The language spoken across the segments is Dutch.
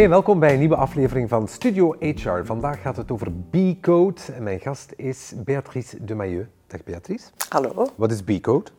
Hey, welkom bij een nieuwe aflevering van Studio HR. Vandaag gaat het over B-Code en mijn gast is Beatrice de Mailleux. Dag Beatrice. Hallo. Wat is B-Code?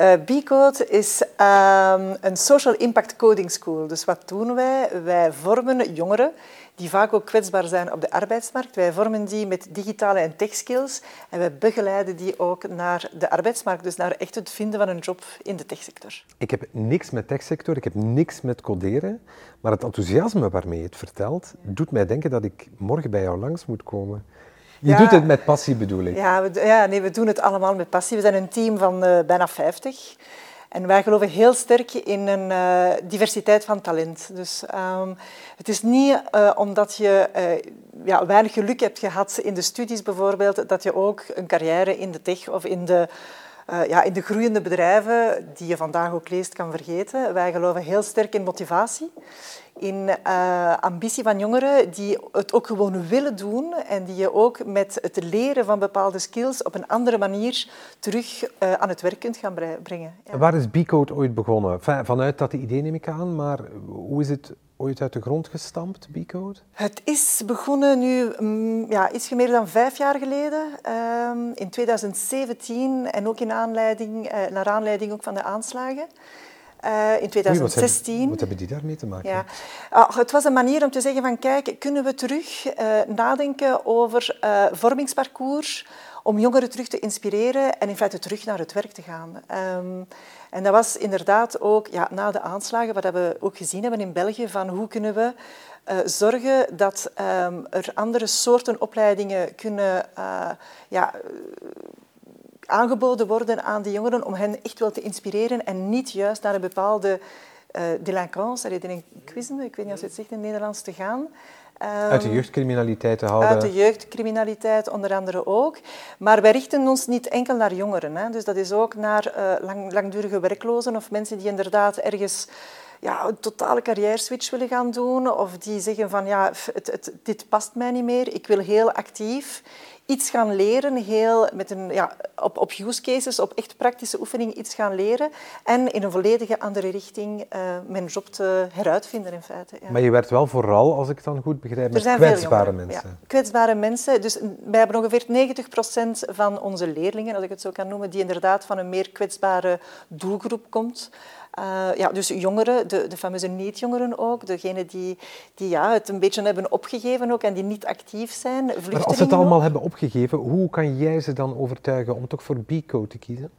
Uh, B-Code is um, een Social Impact Coding School. Dus wat doen wij? Wij vormen jongeren die vaak ook kwetsbaar zijn op de arbeidsmarkt. Wij vormen die met digitale en tech skills en wij begeleiden die ook naar de arbeidsmarkt, dus naar echt het vinden van een job in de techsector. Ik heb niks met techsector, ik heb niks met coderen, maar het enthousiasme waarmee je het vertelt, doet mij denken dat ik morgen bij jou langs moet komen. Je doet het met passie, bedoel ik. Ja, we, ja, nee, we doen het allemaal met passie. We zijn een team van uh, bijna 50. En wij geloven heel sterk in een uh, diversiteit van talent. Dus um, het is niet uh, omdat je uh, ja, weinig geluk hebt gehad in de studies bijvoorbeeld, dat je ook een carrière in de tech of in de, ja, in de groeiende bedrijven, die je vandaag ook leest, kan vergeten. Wij geloven heel sterk in motivatie in uh, ambitie van jongeren die het ook gewoon willen doen en die je ook met het leren van bepaalde skills op een andere manier terug uh, aan het werk kunt gaan brengen. Waar is B-Code ooit begonnen? Vanuit dat idee neem ik aan, maar hoe is het ooit uit de grond gestampt, B-Code? Het is begonnen nu um, ja, iets meer dan vijf jaar geleden, um, in 2017 en ook in aanleiding, uh, naar aanleiding ook van de aanslagen. Uh, in 2016. Oei, wat, hebben, wat, hebben, die daarmee te maken? Ja. Uh, het was een manier om te zeggen van kijk, kunnen we terug uh, nadenken over vormingsparcours om jongeren terug te inspireren en in feite terug naar het werk te gaan. Um, en dat was inderdaad ook ja, na de aanslagen, wat we ook gezien hebben in België, van hoe kunnen we zorgen dat um, er andere soorten opleidingen kunnen ja, aangeboden worden aan die jongeren om hen echt wel te inspireren en niet juist naar een bepaalde uh, delinquance, ik weet niet of je het zegt in het Nederlands, te gaan. Um, uit de jeugdcriminaliteit te houden. Uit de jeugdcriminaliteit onder andere ook. Maar wij richten ons niet enkel naar jongeren. Hè. Dus dat is ook naar uh, lang, langdurige werklozen of mensen die inderdaad ergens ja, een totale carrière switch willen gaan doen. Of die zeggen van ja, het, het, dit past mij niet meer. Ik wil heel actief iets gaan leren, heel met een, ja, op, op use cases, op echt praktische oefeningen iets gaan leren en in een volledige andere richting uh, mijn job te heruitvinden in feite. Ja. Maar je werkt wel vooral, als ik het dan goed begrijp, met kwetsbare mensen. Ja, kwetsbare mensen. Dus wij hebben ongeveer 90% van onze leerlingen, als ik het zo kan noemen, die inderdaad van een meer kwetsbare doelgroep komt. Uh, ja, dus jongeren, de, de fameuze niet-jongeren ook, degenen die, die ja, het een beetje hebben opgegeven ook en die niet actief zijn. Maar als ze het allemaal ook. hebben opgegeven, hoe kan jij ze dan overtuigen om toch voor B-code te kiezen?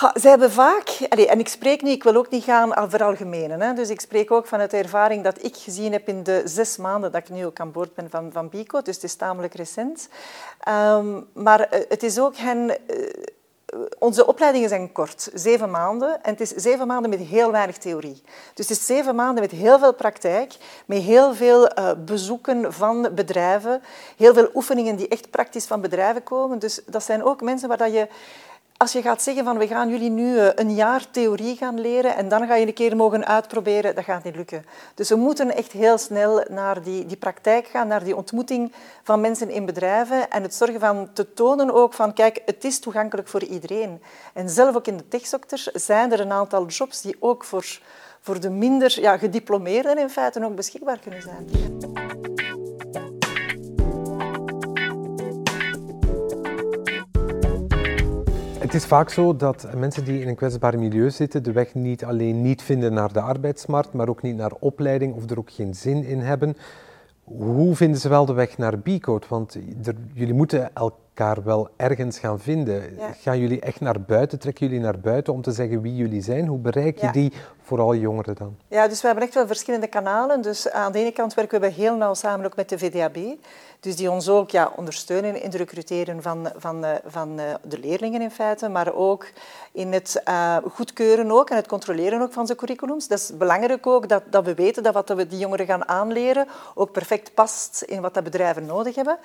Ja, zij hebben vaak, en ik spreek niet, ik wil ook niet gaan al veralgemenen, hè, dus ik spreek ook vanuit de ervaring dat ik gezien heb in de zes maanden dat ik nu ook aan boord ben van, van Bico, dus het is tamelijk recent. Um, maar eh, het is ook hen uh, onze opleidingen zijn kort, zeven maanden. En het is zeven maanden met heel weinig theorie. Dus het is zeven maanden met heel veel praktijk, met heel veel uh, bezoeken van bedrijven, heel veel oefeningen die echt praktisch van bedrijven komen. Dus dat zijn ook mensen waar dat je als je gaat zeggen van we gaan jullie nu eh, een jaar theorie gaan leren en dan ga je een keer mogen uitproberen, dat gaat niet lukken. Dus we moeten echt heel snel naar die, die praktijk gaan, naar die ontmoeting van mensen in bedrijven en het zorgen van te tonen ook van kijk, het is toegankelijk voor iedereen. En zelf ook in de techsector zijn er een aantal jobs die ook voor, voor de minder ja, gediplomeerden in feite ook beschikbaar kunnen zijn. Het is vaak zo dat mensen die in een kwetsbaar milieu zitten de weg niet alleen niet vinden naar de arbeidsmarkt, maar ook niet naar opleiding of er ook geen zin in hebben. Hoe vinden ze wel de weg naar B-code? Want er, jullie moeten elkaar wel ergens gaan vinden. Ja. Gaan jullie echt naar buiten? Trekken jullie naar buiten om te zeggen wie jullie zijn? Hoe bereik je ja. die, vooral jongeren dan? Ja, dus we hebben echt wel verschillende kanalen. Dus aan de ene kant werken we heel nauw samen ook met de VDAB. Dus die ons ook ja, ondersteunen in het recruteren van, van, van de leerlingen in feite, maar ook in het uh, goedkeuren ook en het controleren ook van zijn curriculums. Dat is belangrijk ook dat, dat we weten dat wat we die jongeren gaan aanleren ook perfect past in wat de bedrijven nodig hebben.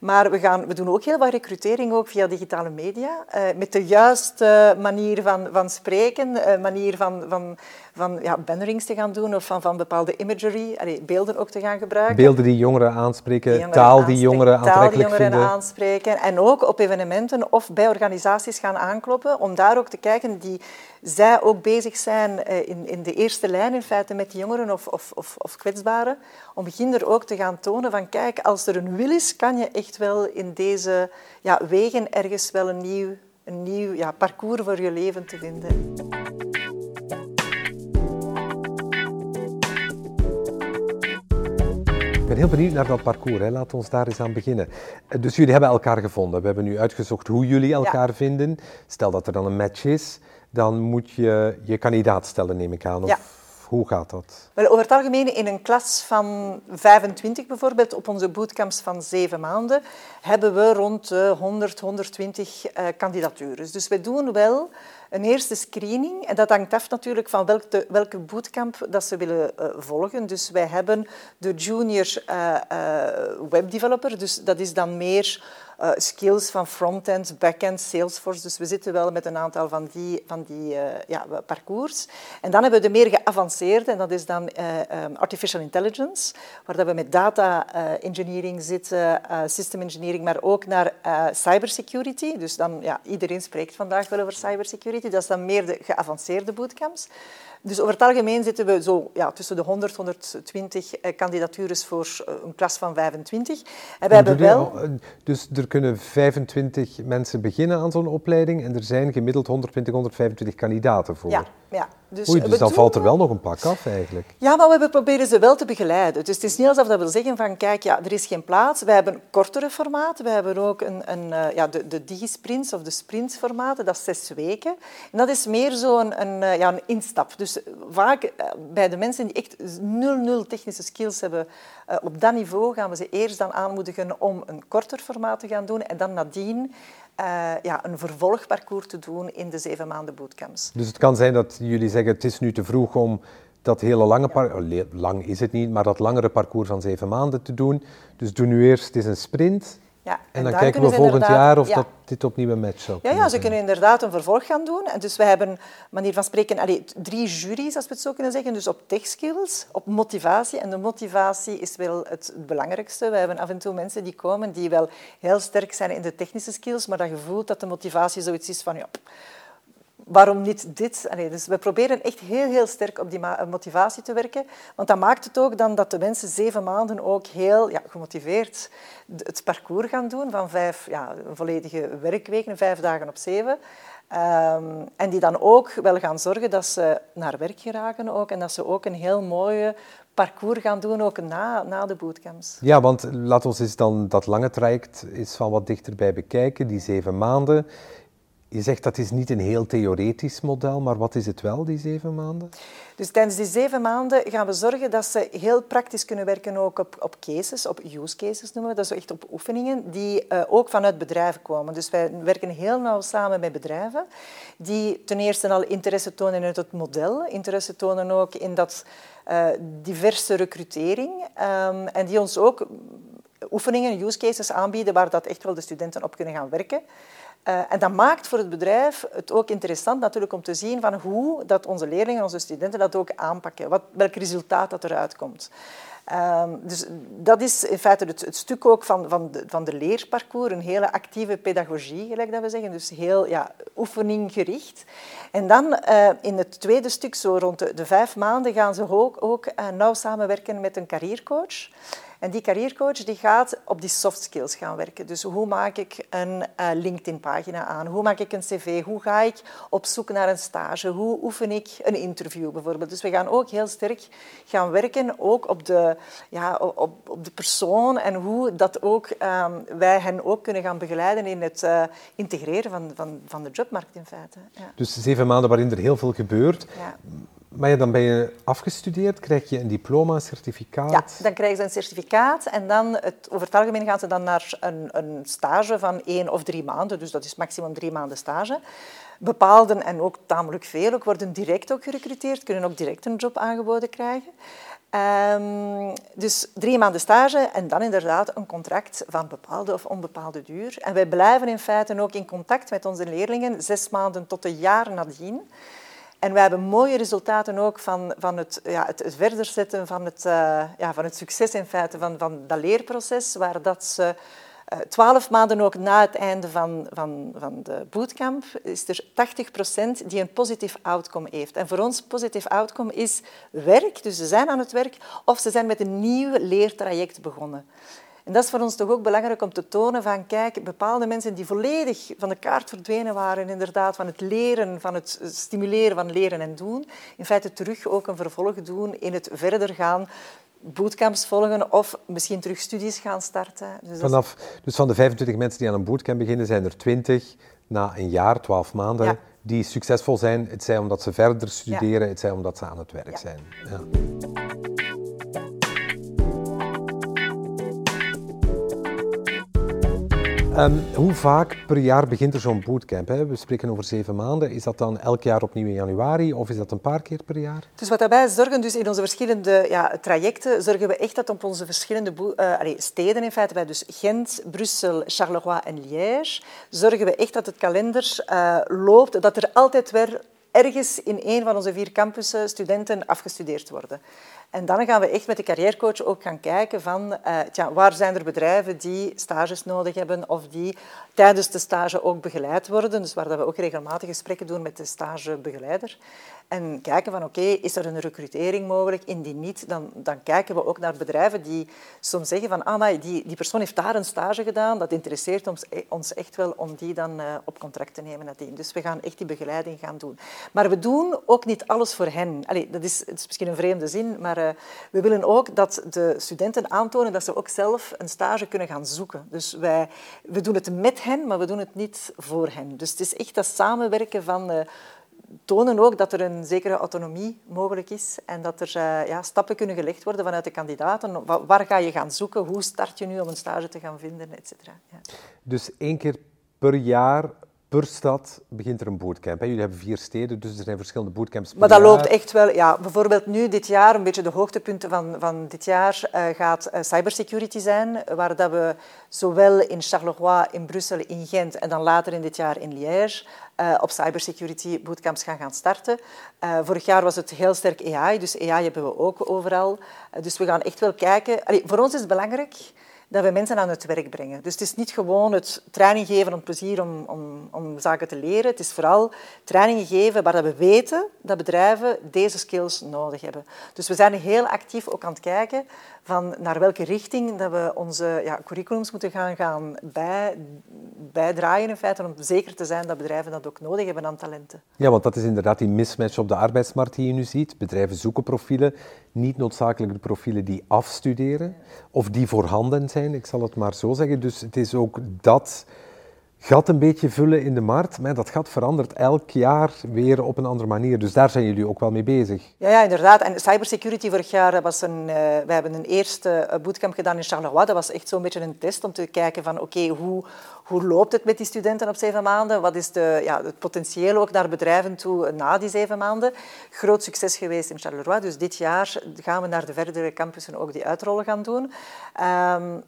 Maar we, gaan, we doen ook heel wat recrutering ook via digitale media, met de juiste manier van, van spreken, manier van, van, van ja, bannerings te gaan doen of van, van bepaalde imagery, allee, beelden ook te gaan gebruiken. Beelden die jongeren aanspreken, taal die jongeren aantrekkelijk taal die jongeren vinden. aanspreken en ook op evenementen of bij organisaties gaan aankloppen om daar ook te kijken die zij ook bezig zijn in, in de eerste lijn in feite met die jongeren of, of, of, of kwetsbaren, om begin er ook te gaan tonen van kijk, als er een wil is, kan je echt wel in deze ja, wegen ergens wel een nieuw, een nieuw ja, parcours voor je leven te vinden. Ben heel benieuwd naar dat parcours. Hè. Laten we daar eens aan beginnen. Dus jullie hebben elkaar gevonden. We hebben nu uitgezocht hoe jullie elkaar ja. vinden. Stel dat er dan een match is, dan moet je je kandidaat stellen, neem ik aan. Of... Ja. Hoe gaat dat? Wel, over het algemeen in een klas van 25 bijvoorbeeld, op onze bootcamps van zeven maanden, hebben we rond de 100, 120 uh, kandidaturen. Dus we doen wel een eerste screening. En dat hangt af natuurlijk van welke, welke bootcamp dat ze willen uh, volgen. Dus wij hebben de junior uh, webdeveloper, dus dat is dan meer uh, skills van frontend, backend, Salesforce. Dus we zitten wel met een aantal van die, van die uh, ja, parcours. En dan hebben we de meer geavanceerde, en dat is dan uh, um, artificial intelligence, waar dat we met data engineering zitten, system engineering, maar ook naar cybersecurity. Dus dan, ja, iedereen spreekt vandaag wel over cybersecurity. Dat is dan meer de geavanceerde bootcamps. Dus over het algemeen zitten we zo ja, tussen de 100, 120 kandidatures voor een klas van 25. En we hebben wel... Dus er kunnen 25 mensen beginnen aan zo'n opleiding en er zijn gemiddeld 120, 125 kandidaten voor. Ja, ja. Dus, Oei, dus dan valt er wel nog een pak af eigenlijk. Ja, maar we proberen ze wel te begeleiden. Dus het is niet alsof dat wil zeggen van kijk, ja, er is geen plaats. We hebben kortere formaten. We hebben ook een, een, ja, de, de digisprints of de sprintsformaten, dat is zes weken. En dat is meer zo'n een, een, ja, een instap. Dus vaak bij de mensen die echt nul, nul technische skills hebben, op dat niveau gaan we ze eerst dan aanmoedigen om een korter formaat te gaan doen en dan nadien uh, ja, een vervolgparcours te doen in de zeven maanden bootcamps. Dus het kan zijn dat jullie zeggen het is nu te vroeg om dat hele lange parcours, lang is het niet, maar dat langere parcours van zeven maanden te doen. Dus doe nu eerst, het is een sprint. Ja, en, en dan kijken we volgend jaar of ja. dat dit opnieuw een match zou ja, ja, ze kunnen inderdaad een vervolg gaan doen. En dus we hebben, manier van spreken, allee, drie juries, als we het zo kunnen zeggen. Dus op tech skills, op motivatie. En de motivatie is wel het belangrijkste. We hebben af en toe mensen die komen die wel heel sterk zijn in de technische skills, maar dat je voelt dat de motivatie zoiets is van... Ja, waarom niet dit? Dus we proberen echt heel, heel sterk op die motivatie te werken. Want dat maakt het ook dan dat de mensen zeven maanden ook heel ja, gemotiveerd het parcours gaan doen van vijf ja, volledige werkweken, vijf dagen op zeven. Um, en die dan ook wel gaan zorgen dat ze naar werk geraken ook, en dat ze ook een heel mooie parcours gaan doen, ook na, na de bootcamps. Ja, want laten we eens dan dat lange traject eens van wat dichterbij bekijken, die zeven maanden. Je zegt dat is niet een heel theoretisch model, maar wat is het wel, die zeven maanden? Dus tijdens die zeven maanden gaan we zorgen dat ze heel praktisch kunnen werken ook op, op cases, op use cases noemen we dat, is echt op oefeningen, die uh, ook vanuit bedrijven komen. Dus wij werken heel nauw samen met bedrijven die ten eerste al interesse tonen in het model, interesse tonen ook in dat uh, diverse recrutering um, en die ons ook oefeningen, use cases aanbieden waar dat echt wel de studenten op kunnen gaan werken. Uh, en dat maakt voor het bedrijf het ook interessant natuurlijk om te zien van hoe dat onze leerlingen, onze studenten dat ook aanpakken, wat, welk resultaat dat eruit komt. Um, dus dat is in feite het, stuk ook van, van, de, van de leerparcours, een hele actieve pedagogie, gelijk dat we zeggen, dus heel ja, oefeninggericht. En dan uh, in het tweede stuk, zo rond de, vijf maanden, gaan ze ook, ook uh, nauw samenwerken met een carrièrecoach. En die carrièrecoach die gaat op die soft skills gaan werken. Dus hoe maak ik een uh, LinkedIn-pagina aan? Hoe maak ik een cv? Hoe ga ik op zoek naar een stage? Hoe oefen ik een interview bijvoorbeeld? Dus we gaan ook heel sterk gaan werken ook op de, ja, op, op de persoon en hoe dat ook, um, wij hen ook kunnen gaan begeleiden in het uh, integreren van, van, van de jobmarkt in feite. Ja. Dus zeven maanden waarin er heel veel gebeurt. Ja. Maar ja, dan ben je afgestudeerd, krijg je een diploma, een certificaat. Ja, dan krijgen ze een certificaat en dan, het, over het algemeen gaan ze dan naar een, een stage van één of drie maanden. Dus dat is maximum drie maanden stage. Bepaalden, en ook tamelijk veel, ook worden direct ook gerecruiteerd, kunnen ook direct een job aangeboden krijgen. Um, dus drie maanden stage en dan inderdaad een contract van bepaalde of onbepaalde duur. En wij blijven in feite ook in contact met onze leerlingen, zes maanden tot een jaar nadien. En we hebben mooie resultaten ook van, van het, ja, het, verder zetten van het, uh, ja, van het succes in feite van, van dat leerproces, waar dat ze uh, twaalf maanden ook na het einde van, van, van de bootcamp is er 80% die een positief outcome heeft. En voor ons positief outcome is werk, dus ze zijn aan het werk, of ze zijn met een nieuw leertraject begonnen. En dat is voor ons toch ook belangrijk om te tonen van, kijk, bepaalde mensen die volledig van de kaart verdwenen waren, inderdaad, van het leren, van het stimuleren van leren en doen, in feite terug ook een vervolg doen in het verder gaan bootcamps volgen of misschien terug studies gaan starten. Dus, Vanaf, dus van de 25 mensen die aan een bootcamp beginnen, zijn er 20 na een jaar, 12 maanden, die succesvol zijn. Het zij omdat ze verder studeren, ja. het zij omdat ze aan het werk zijn. Um, hoe vaak per jaar begint er zo'n bootcamp? Hè? We spreken over zeven maanden. Is dat dan elk jaar opnieuw in januari of is dat een paar keer per jaar? Dus wat daarbij zorgen, dus in onze verschillende ja, trajecten, zorgen we echt dat op onze verschillende allez, steden, in feite bij dus Gent, Brussel, Charleroi en Liège, zorgen we echt dat het kalender uh, loopt, dat er altijd weer ergens in een van onze vier campussen studenten afgestudeerd worden. En dan gaan we echt met de carrièrecoach ook gaan kijken van uh, tja, waar zijn er bedrijven die stages nodig hebben of die tijdens de stage ook begeleid worden. Dus waar dat we ook regelmatig gesprekken doen met de stagebegeleider. En kijken van oké, is er een recrutering mogelijk? Indien niet, dan, dan kijken we ook naar bedrijven die soms zeggen van ah, die, die persoon heeft daar een stage gedaan, dat interesseert ons, ons echt wel om die dan uh, op contract te nemen nadien. Dus we gaan echt die begeleiding gaan doen. Maar we doen ook niet alles voor hen. Allee, dat, is, is misschien een vreemde zin, maar we willen ook dat de studenten aantonen dat ze ook zelf een stage kunnen gaan zoeken. Dus wij, we doen het met hen, maar we doen het niet voor hen. Dus het is echt dat samenwerken van... Uh, tonen ook dat er een zekere autonomie mogelijk is en dat er uh, ja, stappen kunnen gelegd worden vanuit de kandidaten. Waar ga je gaan zoeken? Hoe start je nu om een stage te gaan vinden, et cetera. Ja. Dus één keer per jaar per stad begint er een bootcamp. Jullie hebben vier steden, dus er zijn verschillende bootcamps Maar dat loopt echt wel... Ja, bijvoorbeeld nu, dit jaar, een beetje de hoogtepunten van, van dit jaar, uh, gaat uh, cybersecurity zijn, waar dat we zowel in Charleroi, in Brussel, in Gent en dan later in dit jaar in Liège uh, op cybersecurity bootcamps gaan gaan starten. vorig jaar was het heel sterk AI, dus AI hebben we ook overal. dus we gaan echt wel kijken... Allee, voor ons is het belangrijk dat we mensen aan het werk brengen. Dus het is niet gewoon het training geven om plezier om, om, om zaken te leren. Het is vooral training geven waar we weten dat bedrijven deze skills nodig hebben. Dus we zijn heel actief ook aan het kijken van naar welke richting dat we onze ja, curriculums moeten gaan, gaan bij, bijdraaien in feite, om zeker te zijn dat bedrijven dat ook nodig hebben aan talenten. Ja, want dat is inderdaad die mismatch op de arbeidsmarkt die je nu ziet. Bedrijven zoeken profielen, niet noodzakelijk de profielen die afstuderen of die voorhanden zijn, ik zal het maar zo zeggen. Dus het is ook dat gat een beetje vullen in de markt. Maar dat gat verandert elk jaar weer op een andere manier. Dus daar zijn jullie ook wel mee bezig. Ja, ja inderdaad. En cybersecurity vorig jaar was een... Uh, we hebben een eerste eh, bootcamp gedaan in Charleroi. Dat was echt zo'n beetje een test om te kijken van oké, hoe, hoe loopt het met die studenten op zeven maanden? Wat is de, ja, het potentieel ook naar bedrijven toe na die zeven maanden? Groot succes geweest in Charleroi. Dus dit jaar gaan we naar de verdere campussen ook die uitrollen gaan doen. Um,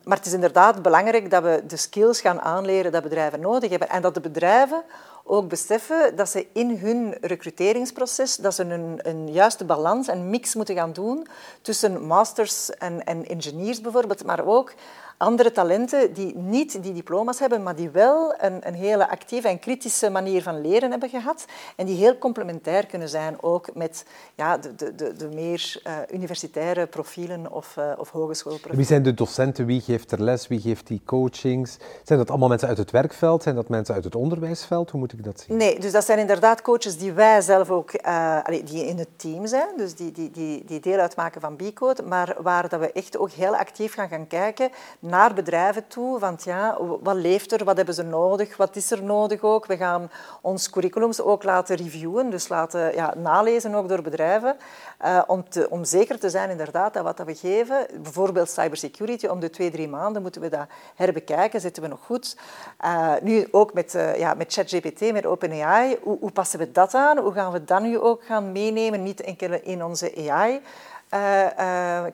maar het is inderdaad belangrijk dat we de skills gaan aanleren dat bedrijven nodig hebben. En dat de bedrijven ook beseffen dat ze in hun recruteringsproces dat ze een, een juiste balans en mix moeten gaan doen tussen masters en, en engineers bijvoorbeeld, maar ook andere talenten die niet die diploma's hebben, maar die wel een, een hele actieve en kritische manier van leren hebben gehad en die heel complementair kunnen zijn ook met ja, de, de, de, de meer uh, universitaire profielen of, uh, of hogeschoolprofielen. Wie zijn de docenten? Wie geeft er les? Wie geeft die coachings? Zijn dat allemaal mensen uit het werkveld? Zijn dat mensen uit het onderwijsveld? Hoe moet ik dat zien? Nee, dus dat zijn inderdaad coaches die wij zelf ook uh, die in het team zijn, dus die, die, die, die deel uitmaken van B-Code, maar waar dat we echt ook heel actief gaan gaan kijken naar bedrijven toe. Want ja, wat leeft er? Wat hebben ze nodig? Wat is er nodig ook? We gaan ons curriculums ook laten reviewen, dus laten ja, nalezen ook door bedrijven. Uh, om, te, om zeker te zijn inderdaad dat wat we geven, bijvoorbeeld cybersecurity, om de twee, drie maanden moeten we dat herbekijken. Zitten we nog goed? Uh, nu ook met, uh, ja, met ChatGPT, met OpenAI. Hoe, hoe passen we dat aan? Hoe gaan we dat nu ook gaan meenemen? Niet enkel in onze AI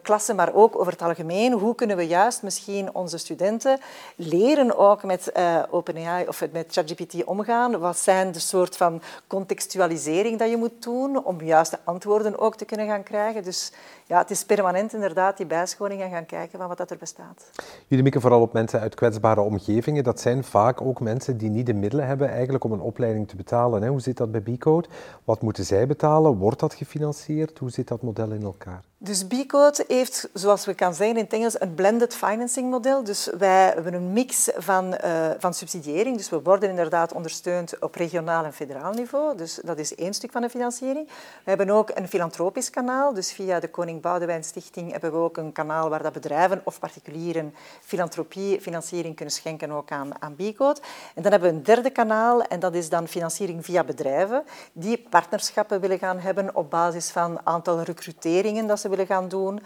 klassen, maar ook over het algemeen. Hoe kunnen we juist misschien onze studenten leren ook met uh, OpenAI of met ChatGPT omgaan? Wat zijn de soort van contextualisering dat je moet doen om juiste antwoorden ook te kunnen gaan krijgen? Dus ja, het is permanent inderdaad die bijscholing en gaan kijken van wat dat er bestaat. Jullie mikken vooral op mensen uit kwetsbare omgevingen. Dat zijn vaak ook mensen die niet de middelen hebben eigenlijk om een opleiding te betalen. Hè? Hoe zit dat bij B-Code? Wat moeten zij betalen? Wordt dat gefinancierd? Hoe zit dat model in elkaar? Dus B-Code heeft, zoals we kan zeggen in het Engels, een blended financing model. Dus wij hebben een mix van, uh, van subsidiëring. Dus we worden inderdaad ondersteund op regionaal en federaal niveau. Dus dat is één stuk van de financiering. We hebben ook een filantropisch kanaal. Dus via de Koning Boudewijn Stichting hebben we ook een kanaal waar dat bedrijven of particulieren filantropie, financiering kunnen schenken ook aan, aan. En dan hebben we een derde kanaal en dat is dan financiering via bedrijven die partnerschappen willen gaan hebben op basis van aantal recruteringen dat ze willen gaan doen.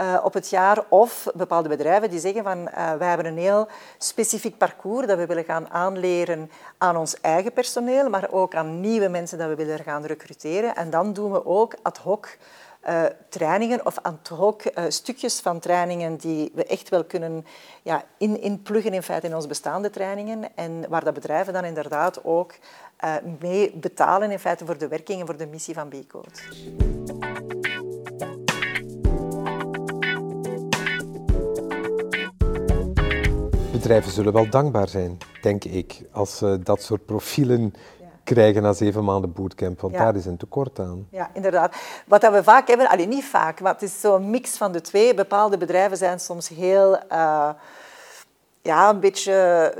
Uh, op het jaar of bepaalde bedrijven die zeggen van uh, wij hebben een heel specifiek parcours dat we willen gaan aanleren aan ons eigen personeel, maar ook aan nieuwe mensen dat we willen gaan recruteren. En dan doen we ook ad hoc uh, trainingen of ad hoc stukjes van trainingen die we echt wel kunnen ja, in, inpluggen in feite in onze bestaande trainingen en waar de bedrijven dan inderdaad ook mee betalen in feite voor de werking en voor de missie van B-Code. bedrijven zullen wel dankbaar zijn, denk ik, als ze dat soort profielen krijgen na zeven maanden bootcamp, want daar is een tekort aan. Ja, inderdaad. Wat we vaak hebben, alleen niet vaak, maar het is zo'n mix van de twee. Bepaalde bedrijven zijn soms heel, uh, ja, een beetje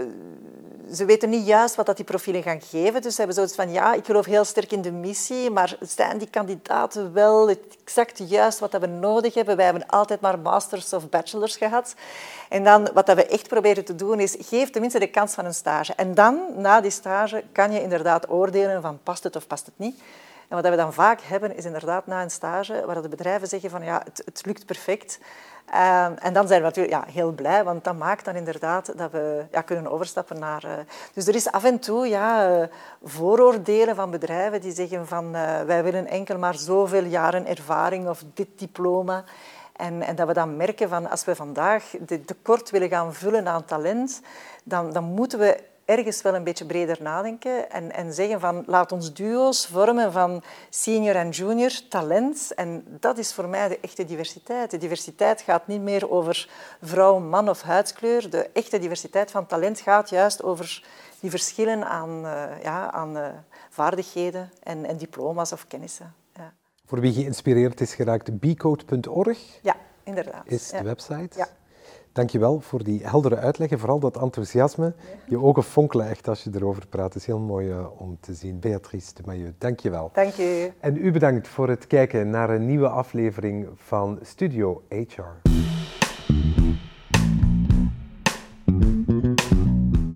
ze weten niet juist wat dat die profielen gaan geven. Dus ze hebben zoiets van, ja, ik geloof heel sterk in de missie, maar zijn die kandidaten wel exact juist wat we nodig hebben? Wij hebben altijd maar masters of bachelors gehad. En dan, wat dat we echt proberen te doen, is geef tenminste de kans van een stage. En dan, na die stage, kan je inderdaad oordelen van past het of past het niet. En wat we dan vaak hebben, is inderdaad na een stage, waar de bedrijven zeggen van, ja, het, het lukt perfect. Ehm, en dan zijn we natuurlijk ja, heel blij, want dat maakt dan inderdaad dat we ja, kunnen overstappen naar... Uh, dus er is af en toe ja, uh, vooroordelen van bedrijven die zeggen van uh, wij willen enkel maar zoveel jaren ervaring of dit diploma. En, en, dat we dan merken van als we vandaag de tekort willen gaan vullen aan talent, dan, dan moeten we ergens wel een beetje breder nadenken en, en zeggen van laat ons duo's vormen van senior en junior talent. En dat is voor mij de echte diversiteit. De diversiteit gaat niet meer over vrouw, man of huidskleur. De echte diversiteit van talent gaat juist over die verschillen aan, uh, ja, aan uh, vaardigheden en, en, diploma's of kennissen. Ja. Voor wie geïnspireerd is geraakt, bcode.org ja, inderdaad. is de website. Ja. Dankjewel voor die heldere uitleg en vooral dat enthousiasme. Je ogen fonkelen echt als je erover praat. Het is heel mooi uh, om te zien. Beatrice de Maillot, dankjewel. Dank je. En u bedankt voor het kijken naar een nieuwe aflevering van Studio HR.